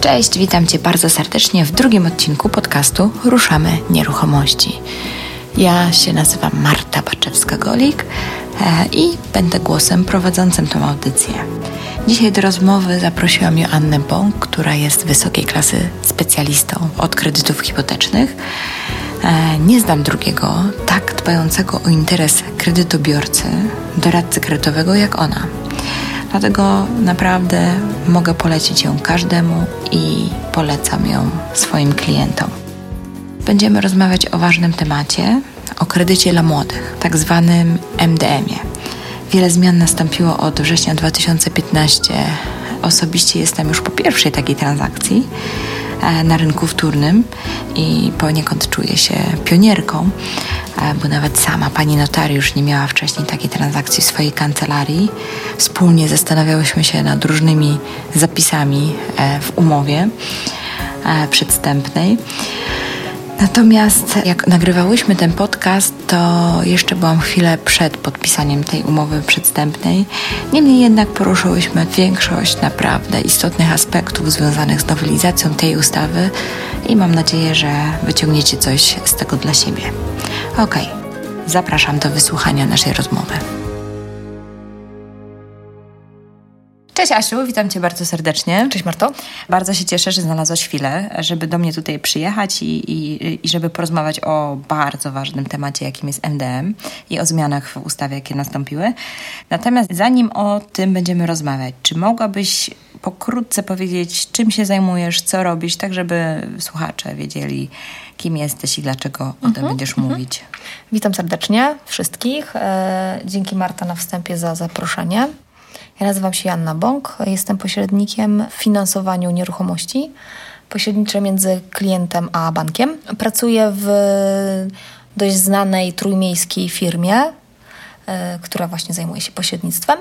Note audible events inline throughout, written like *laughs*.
Cześć, witam Cię bardzo serdecznie w drugim odcinku podcastu Ruszamy Nieruchomości. Ja się nazywam Marta Baczewska-Golik e, i będę głosem prowadzącym tą audycję. Dzisiaj do rozmowy zaprosiłam Joannę Bąk, która jest wysokiej klasy specjalistą od kredytów hipotecznych. E, nie znam drugiego tak dbającego o interes kredytobiorcy, doradcy kredytowego jak ona. Dlatego naprawdę mogę polecić ją każdemu i polecam ją swoim klientom. Będziemy rozmawiać o ważnym temacie, o kredycie dla młodych, tak zwanym MDM-ie. Wiele zmian nastąpiło od września 2015. Osobiście jestem już po pierwszej takiej transakcji e, na rynku wtórnym i poniekąd czuję się pionierką, bo nawet sama pani notariusz nie miała wcześniej takiej transakcji w swojej kancelarii. Wspólnie zastanawiałyśmy się nad różnymi zapisami e, w umowie przedstępnej. Natomiast jak nagrywałyśmy ten podcast, to jeszcze byłam chwilę przed podpisaniem tej umowy przedstępnej. Niemniej jednak poruszyłyśmy większość naprawdę istotnych aspektów związanych z nowelizacją tej ustawy i mam nadzieję, że wyciągniecie coś z tego dla siebie. Ok, zapraszam do wysłuchania naszej rozmowy. Cześć Asiu, witam Cię bardzo serdecznie. Cześć Marto. Bardzo się cieszę, że znalazłaś chwilę, żeby do mnie tutaj przyjechać i, i, i żeby porozmawiać o bardzo ważnym temacie, jakim jest MDM i o zmianach w ustawie, jakie nastąpiły. Natomiast zanim o tym będziemy rozmawiać, czy mogłabyś pokrótce powiedzieć, czym się zajmujesz, co robisz, tak żeby słuchacze wiedzieli, kim jesteś i dlaczego o tym mhm, będziesz mhm. mówić. Witam serdecznie wszystkich. E, dzięki Marta na wstępie za zaproszenie. Ja nazywam się Janna Bąk, jestem pośrednikiem w finansowaniu nieruchomości. Pośredniczę między klientem a bankiem. Pracuję w dość znanej trójmiejskiej firmie, e, która właśnie zajmuje się pośrednictwem.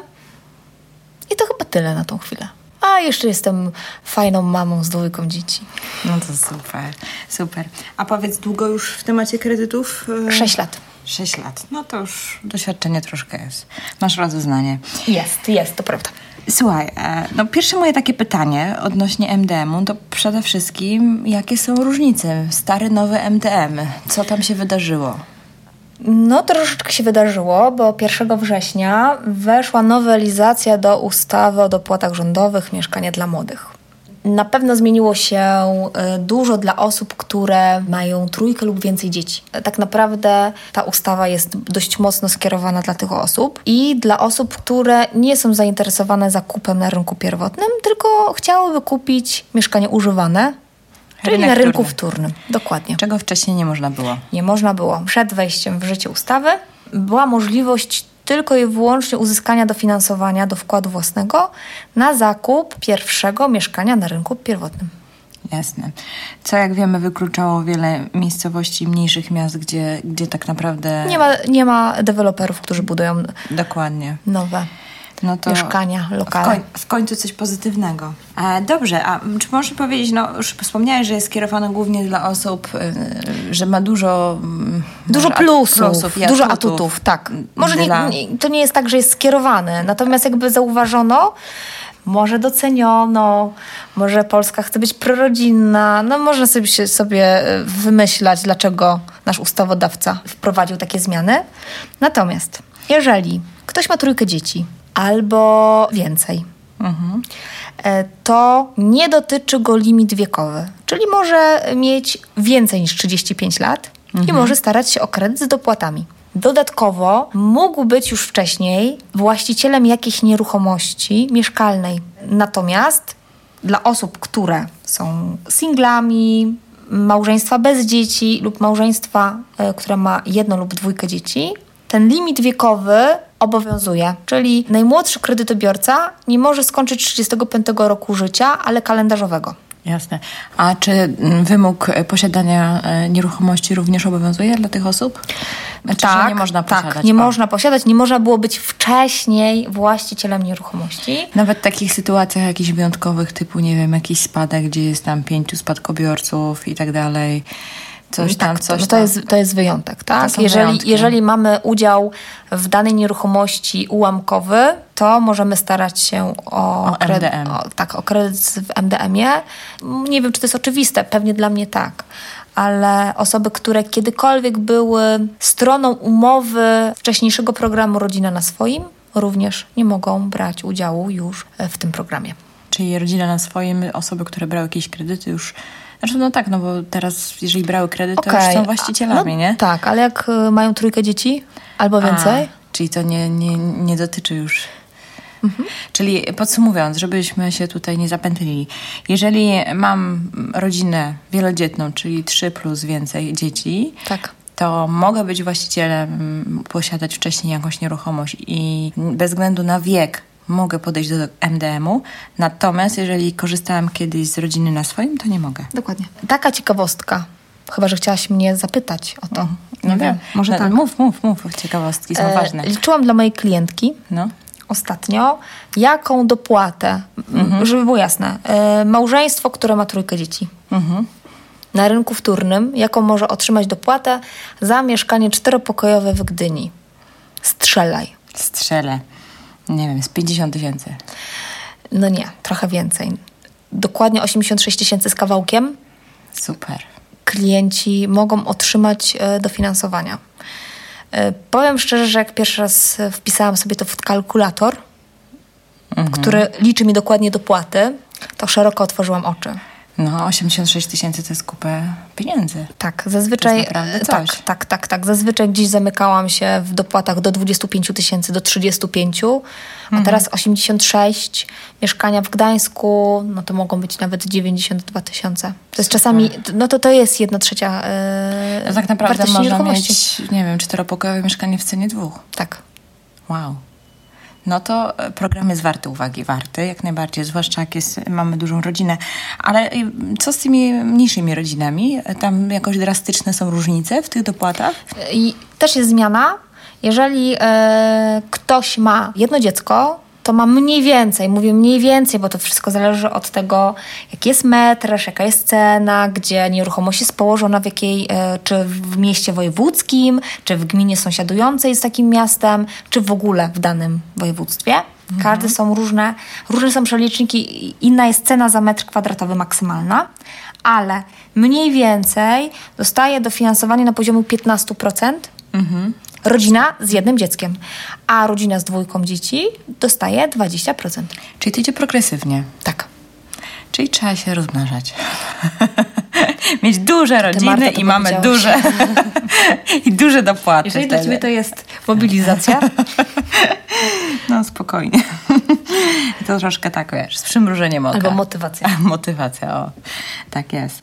I to chyba tyle na tą chwilę. A jeszcze jestem fajną mamą z dwójką dzieci. No to super, super. A powiedz, długo już w temacie kredytów? E, Sześć lat. 6 lat. No to już doświadczenie troszkę jest. Masz rozeznanie. Jest, jest, to prawda. Słuchaj, e, no pierwsze moje takie pytanie odnośnie MDM-u to przede wszystkim, jakie są różnice? Stary, nowy MDM. Co tam się wydarzyło? No, troszeczkę się wydarzyło, bo 1 września weszła nowelizacja do ustawy o dopłatach rządowych Mieszkanie dla Młodych. Na pewno zmieniło się e, dużo dla osób, które mają trójkę lub więcej dzieci. Tak naprawdę ta ustawa jest dość mocno skierowana dla tych osób i dla osób, które nie są zainteresowane zakupem na rynku pierwotnym, tylko chciałyby kupić mieszkanie używane, Czyli Rynek na rynku wtórnym. Dokładnie. Czego wcześniej nie można było? Nie można było. Przed wejściem w życie ustawy była możliwość tylko i wyłącznie uzyskania dofinansowania do wkładu własnego na zakup pierwszego mieszkania na rynku pierwotnym. Jasne. Co jak wiemy wykluczało wiele miejscowości mniejszych miast, gdzie, gdzie tak naprawdę... Nie ma, nie ma deweloperów, którzy budują Dokładnie. nowe no mieszkania, lokale. W, koń, w końcu coś pozytywnego. E, dobrze, a czy możesz powiedzieć, no już wspomniałeś, że jest skierowane głównie dla osób, y, że ma dużo... Dużo plusów, plusów dużo atutów, atutów tak. Może dla... nie, to nie jest tak, że jest skierowany, natomiast jakby zauważono, może doceniono, może Polska chce być prorodzinna, no można sobie, sobie y, wymyślać, dlaczego nasz ustawodawca wprowadził takie zmiany. Natomiast jeżeli ktoś ma trójkę dzieci, albo więcej. Mhm. To nie dotyczy go limit wiekowy, czyli może mieć więcej niż 35 lat mhm. i może starać się o kredyt z dopłatami. Dodatkowo mógł być już wcześniej właścicielem jakiejś nieruchomości mieszkalnej. Natomiast dla osób, które są singlami, małżeństwa bez dzieci lub małżeństwa, e, które ma jedno lub dwójkę dzieci, ten limit wiekowy obowiązuje, czyli najmłodszy kredytobiorca nie może skończyć 35 roku życia, ale kalendarzowego. Jasne. A czy mm, wymóg posiadania e, nieruchomości również obowiązuje dla tych osób? Znaczy, tak, nie można tak, posiadać. Tak, nie można posiadać, nie można było być wcześniej właścicielem nieruchomości. Nawet w takich sytuacjach jakichś wyjątkowych, typu, nie wiem, jakiś spadek, gdzie jest tam pięciu spadkobiorców i tak dalej coś tam, tak, coś to, to, jest, to jest wyjątek, tak? Jeżeli, jeżeli mamy udział w danej nieruchomości ułamkowy, to możemy starać się o, o kredyt, MDM. O, tak, o kredyt w MDM-ie. Nie wiem, czy to jest oczywiste, pewnie dla mnie tak ale osoby, które kiedykolwiek były stroną umowy wcześniejszego programu Rodzina na swoim, również nie mogą brać udziału już w tym programie. Czyli rodzina na swoim, osoby, które brały jakieś kredyty już znaczy, no tak, no bo teraz, jeżeli brały kredyt, to okay. już są właścicielami, no, nie? Tak, ale jak y, mają trójkę dzieci albo więcej? A, czyli to nie, nie, nie dotyczy już Mhm. Czyli podsumowując, żebyśmy się tutaj nie zapętlili. Jeżeli mam rodzinę wielodzietną, czyli trzy plus więcej dzieci, tak. to mogę być właścicielem, posiadać wcześniej jakąś nieruchomość i bez względu na wiek mogę podejść do MDM-u, natomiast jeżeli korzystałam kiedyś z rodziny na swoim, to nie mogę. Dokładnie. Taka ciekawostka. Chyba, że chciałaś mnie zapytać o to. Nie, wiem. Może no, tak. Mów, mów, mów. Ciekawostki są e, ważne. Liczyłam dla mojej klientki no. ostatnio, jaką dopłatę, mhm. żeby było jasne, e, małżeństwo, które ma trójkę dzieci. Mhm. Na rynku wtórnym, jaką może otrzymać dopłatę za mieszkanie czteropokojowe w Gdyni. Strzelaj. Strzelę nie wiem, z 50 tysięcy. No nie, trochę więcej. Dokładnie 86 tysięcy z kawałkiem. Super. Klienci mogą otrzymać e, dofinansowania. E, powiem szczerze, że jak pierwszy raz wpisałam sobie to w kalkulator, mhm. który liczy mi dokładnie dopłaty, to szeroko otworzyłam oczy. No, 86 tysięcy to jest kupę pieniędzy. Tak, zazwyczaj. To jest tak, tak, tak, tak. Zazwyczaj gdzieś zamykałam się w dopłatach do 25 tysięcy, do 35, mhm. a teraz 86 mieszkania w Gdańsku, no to mogą być nawet 92 tysiące. To jest czasami, no to to jest jedna trzecia. Yy, no tak naprawdę można mieć, nie wiem, czteropokojowe mieszkanie w cenie dwóch. Tak. Wow no to e, program jest warty uwagi, warty jak najbardziej, zwłaszcza jak jest, mamy dużą rodzinę. Ale y, co z tymi mniejszymi rodzinami? Tam jakoś drastyczne są różnice w tych dopłatach? I też jest zmiana. Jeżeli e, ktoś ma jedno dziecko, to ma mniej więcej, mówię mniej więcej, bo to wszystko zależy od tego, jaki jest metraż, jaka jest cena, gdzie nieruchomość jest położona, w jakiej, e, czy w mieście wojewódzkim, czy w gminie sąsiadującej z takim miastem, czy w ogóle w danym województwie. Mhm. Każde są różne, różne są przeliczniki, inna jest cena za metr kwadratowy maksymalna, ale mniej więcej dostaje dofinansowanie na poziomie 15%. Mhm rodzina z jednym dzieckiem, a rodzina z dwójką dzieci dostaje 20%. Czyli to idzie progresywnie. Tak. Czyli trzeba się rozmnażać. *laughs* Mieć duże rodziny i mamy duże *laughs* i duże dopłaty. Jeżeli wtedy. dla Ciebie to jest mobilizacja. *laughs* no spokojnie. To troszkę tak, wiesz, z przymrużeniem oka. Albo motywacja. *laughs* motywacja, o. Tak jest.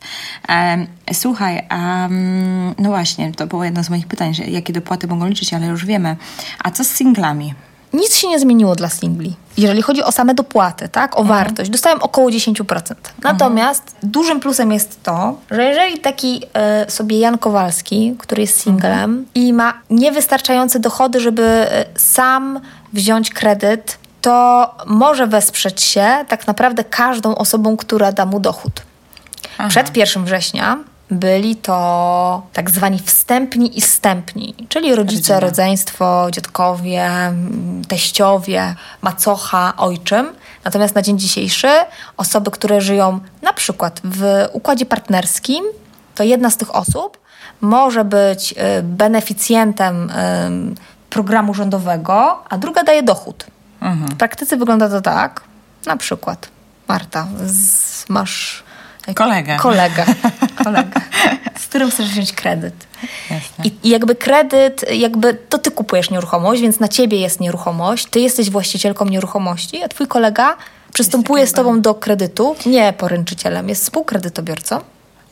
Um, słuchaj, um, no właśnie, to było jedno z moich pytań, że jakie dopłaty mogą liczyć, ale już wiemy. A co z singlami? Nic się nie zmieniło dla singli. Jeżeli chodzi o same dopłaty, tak, o mhm. wartość, dostałem około 10%. Natomiast mhm. dużym plusem jest to, że jeżeli taki e, sobie Jan Kowalski, który jest singlem mhm. i ma niewystarczające dochody, żeby e, sam wziąć kredyt, to może wesprzeć się tak naprawdę każdą osobą, która da mu dochód. Aha. Przed 1 września byli to tak zwani wstępni i wstępni, czyli rodzice, Rodzina. rodzeństwo, dziadkowie, teściowie, macocha, ojczym. Natomiast na dzień dzisiejszy osoby, które żyją na przykład w układzie partnerskim, to jedna z tych osób może być y, beneficjentem programu rządowego, a druga daje dochód. Mhm. W praktyce wygląda to tak, na przykład Marta, z, masz Kolegę. Kolegę. *laughs* Kolegę. Z którym chcesz wziąć kredyt. I, I, jakby kredyt, jakby to ty kupujesz nieruchomość, więc na ciebie jest nieruchomość, ty jesteś właścicielką nieruchomości, a twój kolega przystępuje z tobą do kredytu, nie poręczycielem, jest współkredytobiorcą.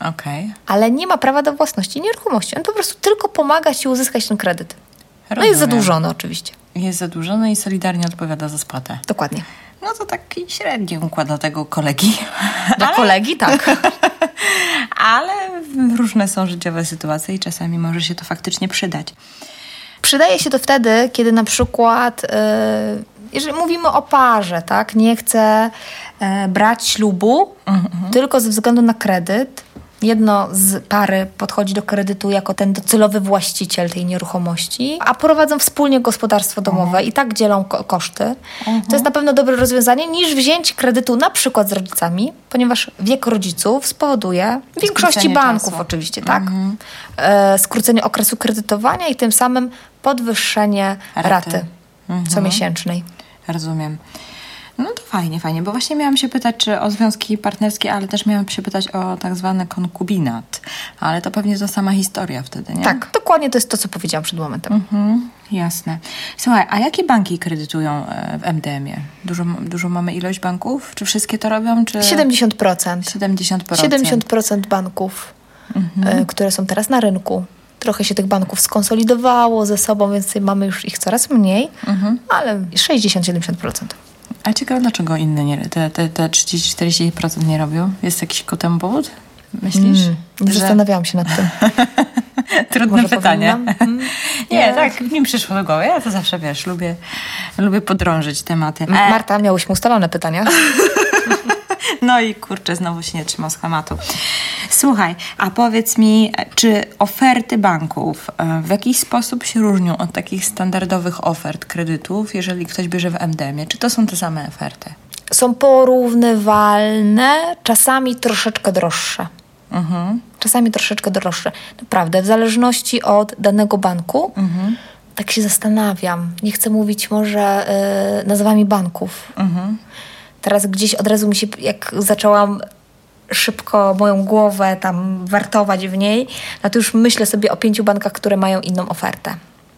Okay. Ale nie ma prawa do własności nieruchomości. On po prostu tylko pomaga ci uzyskać ten kredyt. Rozumiem. No jest zadłużony oczywiście. Jest zadłużony i solidarnie odpowiada za spłatę. Dokładnie. No to taki średni układ dla tego kolegi. Dla Ale... kolegi, tak. *laughs* Ale różne są życiowe sytuacje i czasami może się to faktycznie przydać. Przydaje się to wtedy, kiedy na przykład, yy, jeżeli mówimy o parze, tak, nie chce yy, brać ślubu, -hmm. tylko ze względu na kredyt, jedno z pary podchodzi do kredytu jako ten docelowy właściciel tej nieruchomości, a prowadzą wspólnie gospodarstwo domowe mhm. i tak dzielą ko koszty. Mhm. To jest na pewno dobre rozwiązanie niż wziąć kredytu na przykład z rodzicami, ponieważ wiek rodziców spowoduje w większości banków czasu. oczywiście, tak? Mhm. E, skrócenie okresu kredytowania i tym samym podwyższenie raty, raty mhm. comiesięcznej. Rozumiem. No to fajnie, fajnie, bo właśnie miałam się pytać czy o związki partnerskie, ale też miałam się pytać o tak zwany konkubinat. Ale to pewnie to sama historia wtedy, nie? Tak, dokładnie to jest to, co powiedziałam przed momentem. Mhm, jasne. Słuchaj, a jakie banki kredytują e, w MDM-ie? Dużo, dużo mamy ilość banków? Czy wszystkie to robią? Czy... 70%. 70%. 70% banków, mhm. E, które są teraz na rynku trochę się tych banków skonsolidowało ze sobą, więc mamy już ich coraz mniej, mhm. ale 60-70%. A ciekawe, dlaczego inne nie, te, te, te 30-40% nie robią? Jest jakiś ku temu powód? Myślisz? Mm, nie że... zastanawiałam się nad tym. *laughs* Trudne Może pytanie. Mm, *laughs* nie, nie, tak mi przyszło do głowy. Ja to zawsze, wiesz, lubię, lubię podrążyć tematy. Marta, miałyśmy ustalone pytania. *laughs* No i kurczę, znowu się nie trzymał schematu. Słuchaj, a powiedz mi, czy oferty banków e, w jakiś sposób się różnią od takich standardowych ofert kredytów, jeżeli ktoś bierze w MDM-ie? Czy to są te same oferty? Są porównywalne, czasami troszeczkę droższe. Mhm. Czasami troszeczkę droższe. Naprawdę, w zależności od danego banku. Mhm. Tak się zastanawiam. Nie chcę mówić może y, nazwami banków. Mhm teraz gdzieś od razu mi się, jak zaczęłam szybko moją głowę tam wartować w niej, no to już myślę sobie o pięciu bankach, które mają inną ofertę.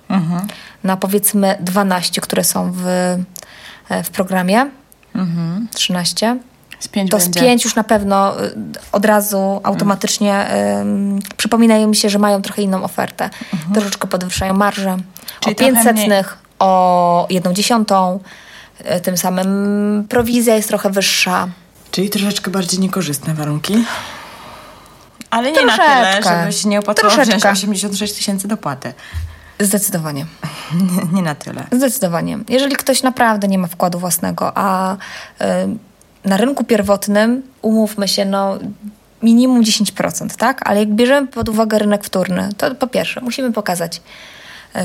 Mhm. Na powiedzmy 12, które są w, e, w programie. Mhm. 13. Z pięć to będzie. z pięć już na pewno y, od razu automatycznie um, przypominają mi się, że mają trochę inną ofertę. Mhm. Troszeczkę podwyższają marżę. Czyli o 500, o jedną dziesiątą, tym samym prowizja jest trochę wyższa. Czyli troszeczkę bardziej niekorzystne warunki? Ale nie troszeczkę. na tyle, żebyś nie opłacało wziąć 86 tysięcy dopłaty. Zdecydowanie. *laughs* nie, nie, na tyle. Zdecydowanie. Jeżeli ktoś naprawdę nie ma wkładu własnego, a y, na rynku pierwotnym, umówmy się, no minimum 10%, tak? Ale jak bierzemy pod uwagę rynek wtórny, to po pierwsze musimy pokazać E,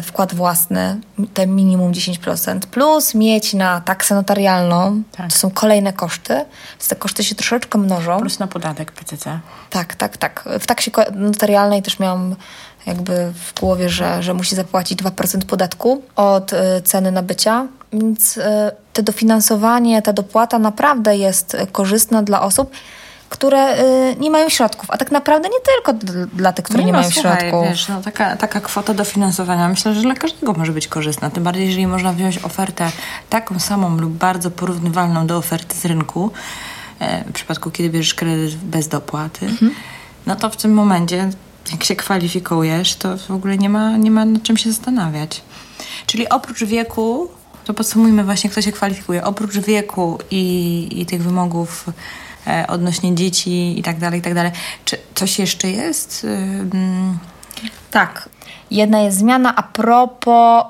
wkład własny, te minimum 10%, plus mieć na taksę notarialną, tak. to są kolejne koszty, więc te koszty się troszeczkę mnożą. Plus na podatek PCC. Tak, tak, tak. W taksie notarialnej też miałam jakby w głowie, że, że musi zapłacić 2% podatku od y, ceny nabycia, więc y, to dofinansowanie, ta dopłata naprawdę jest korzystna dla osób, które y, nie mają środków, a tak naprawdę nie tylko dla tych, które nie, nie no, mają słuchaj, środków. Wiesz, no, taka, taka kwota dofinansowania myślę, że dla każdego może być korzystna. Tym bardziej, jeżeli można wziąć ofertę taką samą lub bardzo porównywalną do oferty z rynku, e, w przypadku kiedy bierzesz kredyt bez dopłaty, mhm. no to w tym momencie, jak się kwalifikujesz, to w ogóle nie ma, nie ma nad czym się zastanawiać. Czyli oprócz wieku, to podsumujmy właśnie, kto się kwalifikuje, oprócz wieku i, i tych wymogów odnośnie dzieci i tak dalej, i tak dalej. Czy coś jeszcze jest? Tak. Jedna jest zmiana a propos y,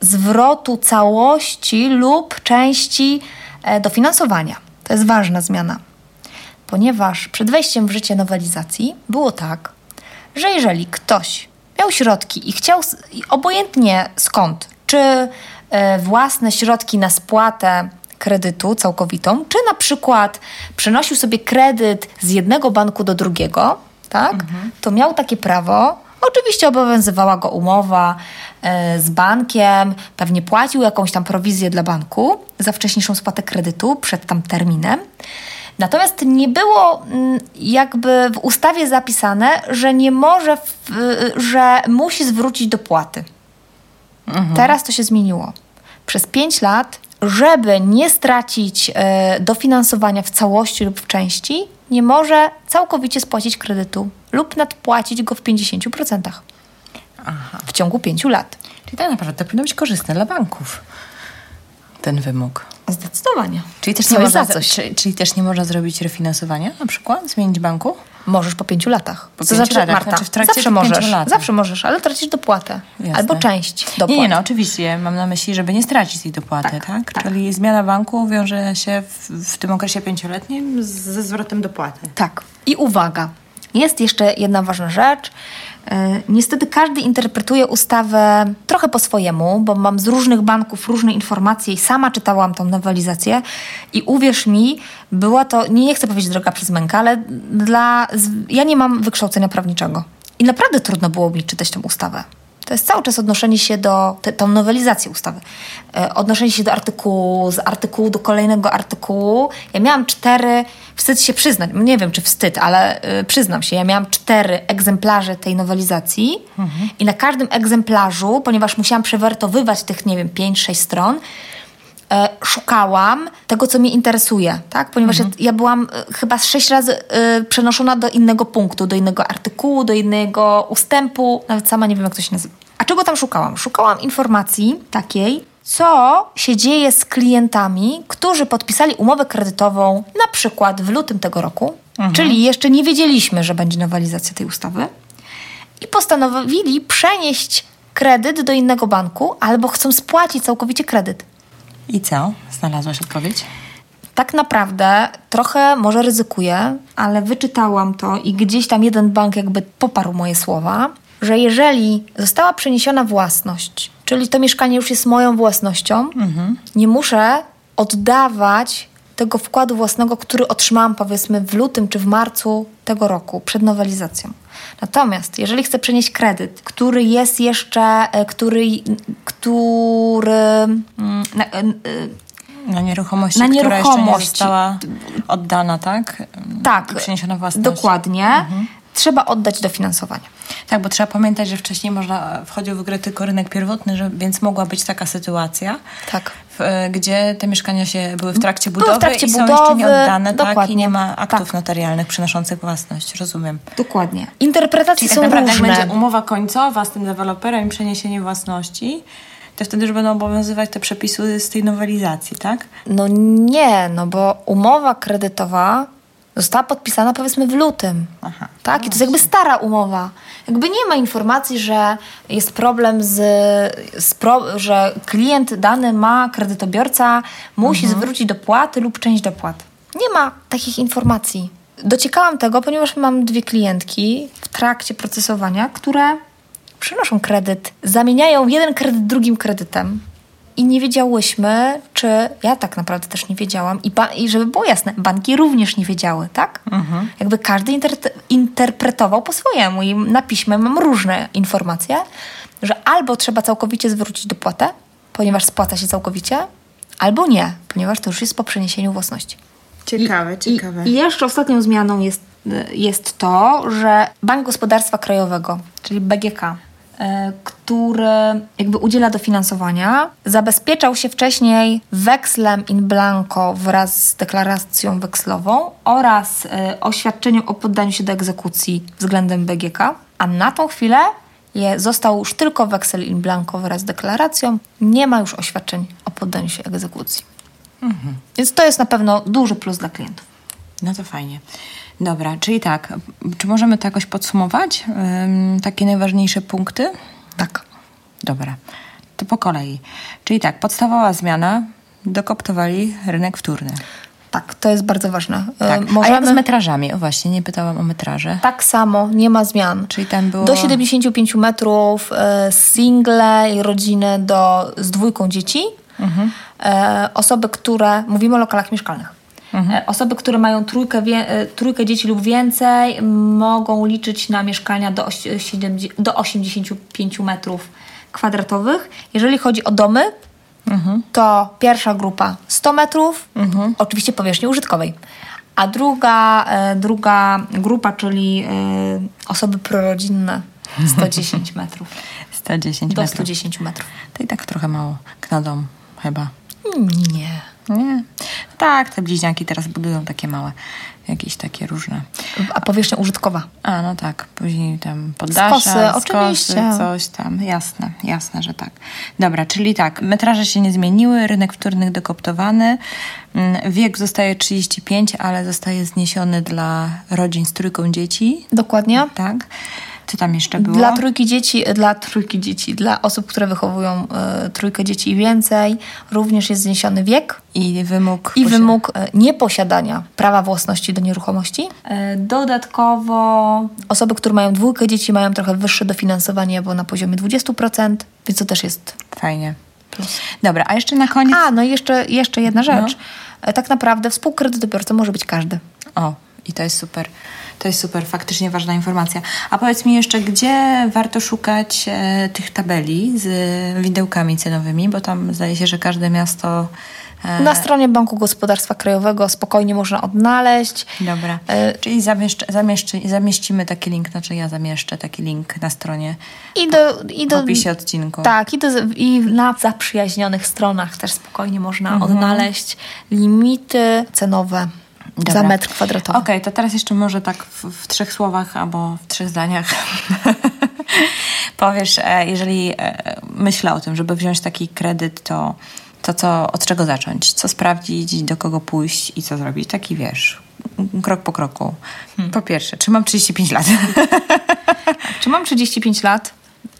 zwrotu całości lub części y, dofinansowania. To jest ważna zmiana, ponieważ przed wejściem w życie nowelizacji było tak, że jeżeli ktoś miał środki i chciał, obojętnie skąd, czy y, własne środki na spłatę kredytu całkowitą, czy na przykład przenosił sobie kredyt z jednego banku do drugiego, tak, mhm. to miał takie prawo. Oczywiście obowiązywała go umowa y, z bankiem, pewnie płacił jakąś tam prowizję dla banku za wcześniejszą spłatę kredytu przed tam terminem. Natomiast nie było mm, jakby w ustawie zapisane, że nie może, że musi zwrócić dopłaty. Mhm. Teraz to się zmieniło. Przez 5 lat żeby nie stracić e, dofinansowania w całości lub w części, nie może całkowicie spłacić kredytu lub nadpłacić go w 50% Aha. w ciągu 5 lat. Czyli tak naprawdę to powinno być korzystne dla banków, ten wymóg. Zdecydowanie. Czyli też, nie można, czyli też nie można zrobić refinansowania na przykład, zmienić banku? Możesz po pięciu latach. Po pięciu znaczy, latach, Marta, znaczy w trakcie zawsze możesz, lat. zawsze możesz, ale tracisz dopłatę. Jasne. Albo część dopłaty. Nie, nie, no oczywiście. Mam na myśli, żeby nie stracić tej dopłaty, tak? tak? tak. Czyli zmiana banku wiąże się w, w tym okresie pięcioletnim ze zwrotem dopłaty. Tak. I uwaga, Jest jeszcze jedna ważna rzecz. E, niestety każdy interpretuje ustawę trochę po swojemu, bo mam z różnych banków różne informacje i sama czytałam tą nowelizację i uwierz mi, była to, nie, nie chcę powiedzieć droga przez mękę, ale dla, ja nie mam wykształcenia prawniczego. I naprawdę trudno było mi czytać tę ustawę. To jest cały czas odnoszenie się do, te, tą nowelizację ustawy, e, odnoszenie się do artykułu, z artykułu do kolejnego artykułu. Ja miałam cztery, wstyd się przyznać, nie wiem czy wstyd, ale e, przyznam się, ja miałam cztery egzemplarze tej nowelizacji mhm. i na każdym egzemplarzu, ponieważ musiałam przewertowywać tych, nie wiem, pięć, sześć stron, e, szukałam tego, co mnie interesuje, tak? Ponieważ mhm. ja, ja, byłam e, chyba sześć razy e, przenoszona do innego punktu, do innego artykułu, do innego ustępu, nawet sama nie wiem, jak to się nazywa. A czego tam szukałam? Szukałam informacji takiej, co się dzieje z klientami, którzy podpisali umowę kredytową na przykład w lutym tego roku, mhm. czyli jeszcze nie wiedzieliśmy, że będzie nowelizacja tej ustawy i postanowili przenieść kredyt do innego banku albo chcą spłacić całkowicie kredyt. I co? Znalazłaś odpowiedź? Tak naprawdę trochę może ryzykuję, ale wyczytałam to i gdzieś tam jeden bank jakby poparł moje słowa, że jeżeli została przeniesiona własność, czyli to mieszkanie już jest moją własnością, mhm. nie muszę oddawać tego wkładu własnego, który otrzymałam powiedzmy w lutym czy w marcu tego roku przed nowelizacją. Natomiast jeżeli chcę przenieść kredyt, który jest jeszcze, e, który, który mm, na, e, na nieruchomości, na nieruchomość. która jeszcze nie została oddana, tak? Tak. Przeniesiona własność. Dokładnie. Mhm trzeba oddać dofinansowanie. Tak, bo trzeba pamiętać, że wcześniej można wchodził w grę tylko rynek pierwotny, że, więc mogła być taka sytuacja, tak. w, e, gdzie te mieszkania się były w trakcie budowy w trakcie i budowy, są jeszcze nieoddane, tak, i nie ma aktów tak. notarialnych przynoszących własność. Rozumiem. Dokładnie. Interpretacje Czyli są tak naprawdę różne. jak będzie umowa końcowa z tym deweloperem i przeniesienie własności, to wtedy już będą obowiązywać te przepisy z tej nowelizacji, tak? No nie, no bo umowa kredytowa została podpisana powiedzmy w lutym. Aha. Tak? I to jest jakby stara umowa. Jakby nie ma informacji, że jest problem z, z pro, że klient dany ma, kredytobiorca musi mhm. zwrócić dopłaty lub część dopłat. Nie ma takich informacji. Dociekałam tego, ponieważ mam dwie klientki w trakcie procesowania, które przynoszą kredyt, zamieniają jeden kredyt drugim kredytem i nie wiedziałyśmy, czy ja tak naprawdę też nie wiedziałam i, i żeby było jasne, banki również nie wiedziały, tak? Mhm. Jakby każdy inter interpretował po swojemu i na piśmie mam różne informacje, że albo trzeba całkowicie zwrócić dopłatę, ponieważ spłaca się całkowicie, albo nie, ponieważ to już jest po przeniesieniu własności. Ciekawe, I, ciekawe. I, I jeszcze ostatnią zmianą jest, jest to, że Bank Gospodarstwa Krajowego, czyli BGK, który jakby udziela dofinansowania, zabezpieczał się wcześniej wekslem in blanco wraz z deklaracją wekslową oraz e, oświadczeniem o poddaniu się do egzekucji względem BGK, a na tą chwilę je, został już tylko weksel in blanco wraz z deklaracją, nie ma już oświadczeń o poddaniu się egzekucji. Mhm. Więc to jest na pewno duży plus dla klientów. No to fajnie. Dobra, czyli tak, czy możemy to jakoś podsumować? Ym, takie najważniejsze punkty? Tak. Dobra, to po kolei. Czyli tak, podstawowa zmiana, dokoptowali rynek wtórny. Tak, to jest bardzo ważne. Tak. Możemy... A jak z metrażami? O właśnie, nie pytałam o metraże. Tak samo, nie ma zmian. Czyli tam było... Do 75 metrów, single i rodziny do, z dwójką dzieci. Mhm. Osoby, które... Mówimy o lokalach mieszkalnych. Mhm. E, osoby, które mają trójkę, e, trójkę dzieci lub więcej, mogą liczyć na mieszkania do, do 85 metrów kwadratowych. Jeżeli chodzi o domy, mhm. to pierwsza grupa 100 metrów, mhm. oczywiście powierzchni użytkowej. A druga, e, druga grupa, czyli osoby prorodzinne, 110 *laughs* metrów. 110 do metrów. 110 metrów. To i tak trochę mało na dom, chyba. Nie. Nie. Tak, te bliźniaki teraz budują takie małe, jakieś takie różne. A powierzchnia użytkowa? A, no tak. Później tam poddasze, skosy, oczywiście. coś tam. Jasne, jasne, że tak. Dobra, czyli tak, metraże się nie zmieniły, rynek wtórnych dekoptowany, mm, wiek zostaje 35, ale zostaje zniesiony dla rodzin z trójką dzieci. Dokładnie. Tak. Co tam jeszcze było? Dla trójki dzieci, dla trójki dzieci, dla osób, które wychowują y, trójkę dzieci i więcej, również jest zniesiony wiek. I wymóg. I wymóg y, nieposiadania prawa własności do nieruchomości. Y, dodatkowo osoby, które mają dwójkę dzieci, mają trochę wyższe dofinansowanie, bo na poziomie 20%, więc to też jest fajnie. Plus. Dobra, a jeszcze na koniec. A, no i jeszcze, jeszcze jedna rzecz. No. Tak naprawdę współkredytobiorcą może być każdy. O, i to jest super. To jest super, faktycznie ważna informacja. A powiedz mi jeszcze, gdzie warto szukać e, tych tabeli z widełkami cenowymi, bo tam zdaje się, że każde miasto. E... Na stronie Banku Gospodarstwa Krajowego spokojnie można odnaleźć. Dobra. E... Czyli zamieszcz, zamieszcz, zamieścimy taki link, znaczy ja zamieszczę taki link na stronie. I do, i do, w opisie odcinku. Tak, i, do, i na zaprzyjaźnionych stronach też spokojnie można mhm. odnaleźć limity cenowe Dobra. za metr kwadratowy. Okej, okay, to teraz jeszcze może tak w, w, trzech słowach albo w trzech zdaniach *laughs* powiesz, e, jeżeli e, myślę o tym, żeby wziąć taki kredyt, to, to co, od czego zacząć? Co sprawdzić, do kogo pójść i co zrobić? Taki wiesz, krok po kroku. Hmm. Po pierwsze, czy mam 35 lat? *laughs* czy mam 35 lat?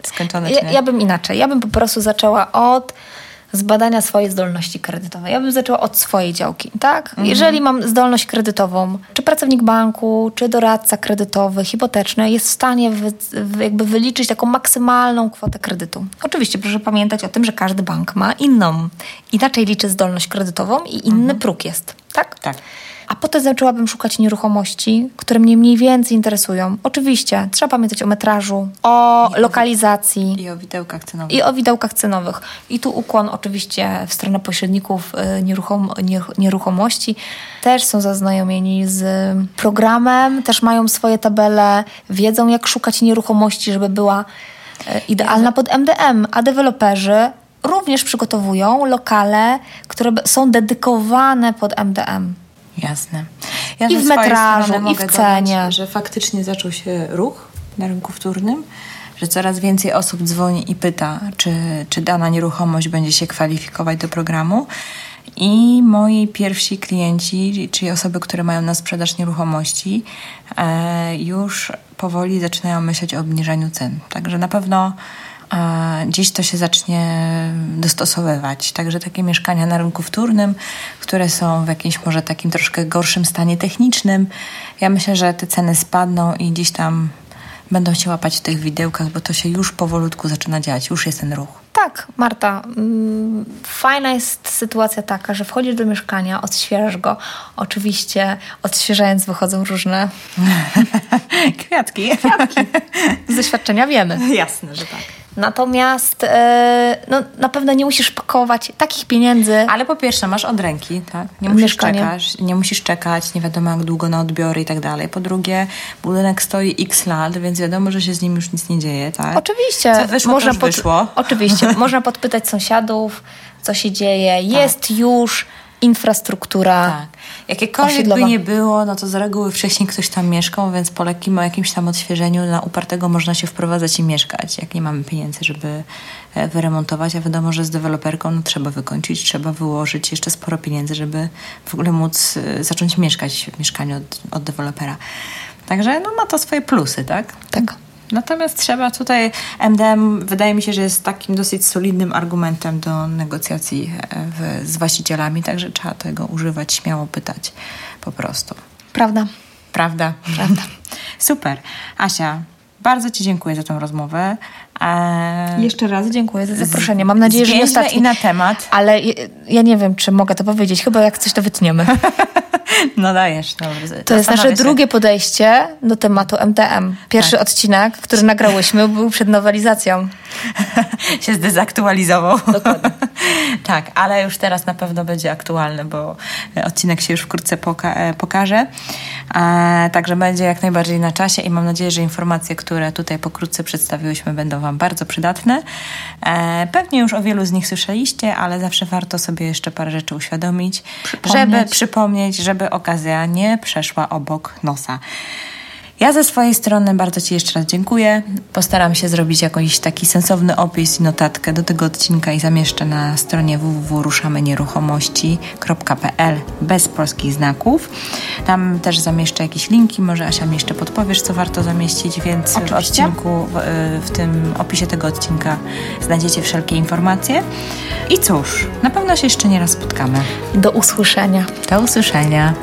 Skończone, ja, ja bym inaczej. Ja bym po prostu zaczęła od z badania swojej zdolności kredytowej. Ja bym zaczęła od swojej działki, tak? Mhm. Jeżeli mam zdolność kredytową, czy pracownik banku, czy doradca kredytowy, hipoteczny jest w stanie wy, jakby wyliczyć taką maksymalną kwotę kredytu. Oczywiście proszę pamiętać o tym, że każdy bank ma inną, inaczej liczy zdolność kredytową i inny mhm. próg jest, tak? Tak a potem zaczęłabym szukać nieruchomości, które mnie mniej więcej interesują. Oczywiście, trzeba pamiętać o metrażu, o I lokalizacji. I o widełkach cenowych. I o widełkach cenowych. I tu ukłon oczywiście w stronę pośredników y, nieruchom nieruchomości. Też są zaznajomieni z programem, też mają swoje tabele, wiedzą jak szukać nieruchomości, żeby była y, idealna pod MDM, a deweloperzy również przygotowują lokale, które są dedykowane pod MDM. Jasne. Ja I w metrażu, i w cenie. Dodać, że faktycznie zaczął się ruch na rynku wtórnym, że coraz więcej osób dzwoni i pyta, czy, czy dana nieruchomość będzie się kwalifikować do programu. I moi pierwsi klienci, czyli osoby, które mają na sprzedaż nieruchomości, e, już powoli zaczynają myśleć o obniżaniu cen. Także na pewno a dziś to się zacznie dostosowywać. Także takie mieszkania na rynku wtórnym, które są w jakimś może takim troszkę gorszym stanie technicznym, ja myślę, że te ceny spadną i gdzieś tam będą się łapać w tych widełkach, bo to się już powolutku zaczyna dziać, już jest ten ruch. Tak, Marta. Mm, fajna jest sytuacja taka, że wchodzisz do mieszkania, odświeżasz go. Oczywiście odświeżając wychodzą różne *laughs* kwiatki. Kwiatki. Z doświadczenia wiemy. Jasne, że tak. Natomiast e, no, na pewno nie musisz pakować takich pieniędzy. Ale po pierwsze masz od ręki, tak? Nie musisz czekać, nie musisz czekać, nie wiadomo jak długo na odbiory i tak dalej. Po drugie, budynek stoi x lat, więc wiadomo, że się z nim już nic nie dzieje, tak? Oczywiście. Co wyszło, można pod... wyszło. Oczywiście. *laughs* można podpytać sąsiadów, co się dzieje. Tak. Jest już infrastruktura. Tak. Jakiekolwiek osiedlowa. by nie było, no to z reguły wcześniej ktoś tam mieszkał, więc po lekkim o jakimś tam odświeżeniu na upartego można się wprowadzać i mieszkać, jak nie mamy pieniędzy, żeby e, wyremontować, a wiadomo, że z deweloperką no, trzeba wykończyć, trzeba wyłożyć jeszcze sporo pieniędzy, żeby w ogóle móc e, zacząć mieszkać w mieszkaniu od, od dewelopera. Także no, ma to swoje plusy, tak? Tak. Natomiast trzeba tutaj, MDM wydaje mi się, że jest takim dosyć solidnym argumentem do negocjacji e, w, z właścicielami, także trzeba tego używać, śmiało pytać po prostu. Prawda. Prawda. Prawda. *laughs* Super. Asia, bardzo Ci dziękuję za tę rozmowę. Eee, Jeszcze raz dziękuję za zaproszenie. Mam nadzieję, że nie ostatni. i na temat. Ale ja nie wiem, czy mogę to powiedzieć. Chyba jak coś to wytniemy. *laughs* *laughs* No dajesz. to jest nasze się. drugie podejście do tematu MTM. Pierwszy tak. odcinek, który nagrałyśmy, był przed nowelizacją. *laughs* się zdezaktualizował. Dokładnie. *laughs* tak, ale już teraz na pewno będzie aktualny, bo odcinek się już wkrótce poka e, pokaże. E, także będzie jak najbardziej na czasie i mam nadzieję, że informacje, które tutaj pokrótce przedstawiłyśmy, będą Wam bardzo przydatne. E, pewnie już o wielu z nich słyszeliście, ale zawsze warto sobie jeszcze parę rzeczy uświadomić, przypomnieć. żeby przypomnieć, żeby okazja nie przeszła obok nosa. Ja ze swojej strony bardzo Ci jeszcze raz dziękuję. Postaram się zrobić jakiś taki sensowny opis i notatkę do tego odcinka i zamieszczę na stronie www.ruszamenieruchomości.pl bez polskich znaków. Tam też zamieszczę jakieś linki, może Asia mi jeszcze podpowiesz, co warto zamieścić, więc Oczywiście. w odcinku, w, w tym opisie tego odcinka znajdziecie wszelkie informacje. I cóż, na pewno się jeszcze nie raz spotkamy. Do usłyszenia. Do usłyszenia.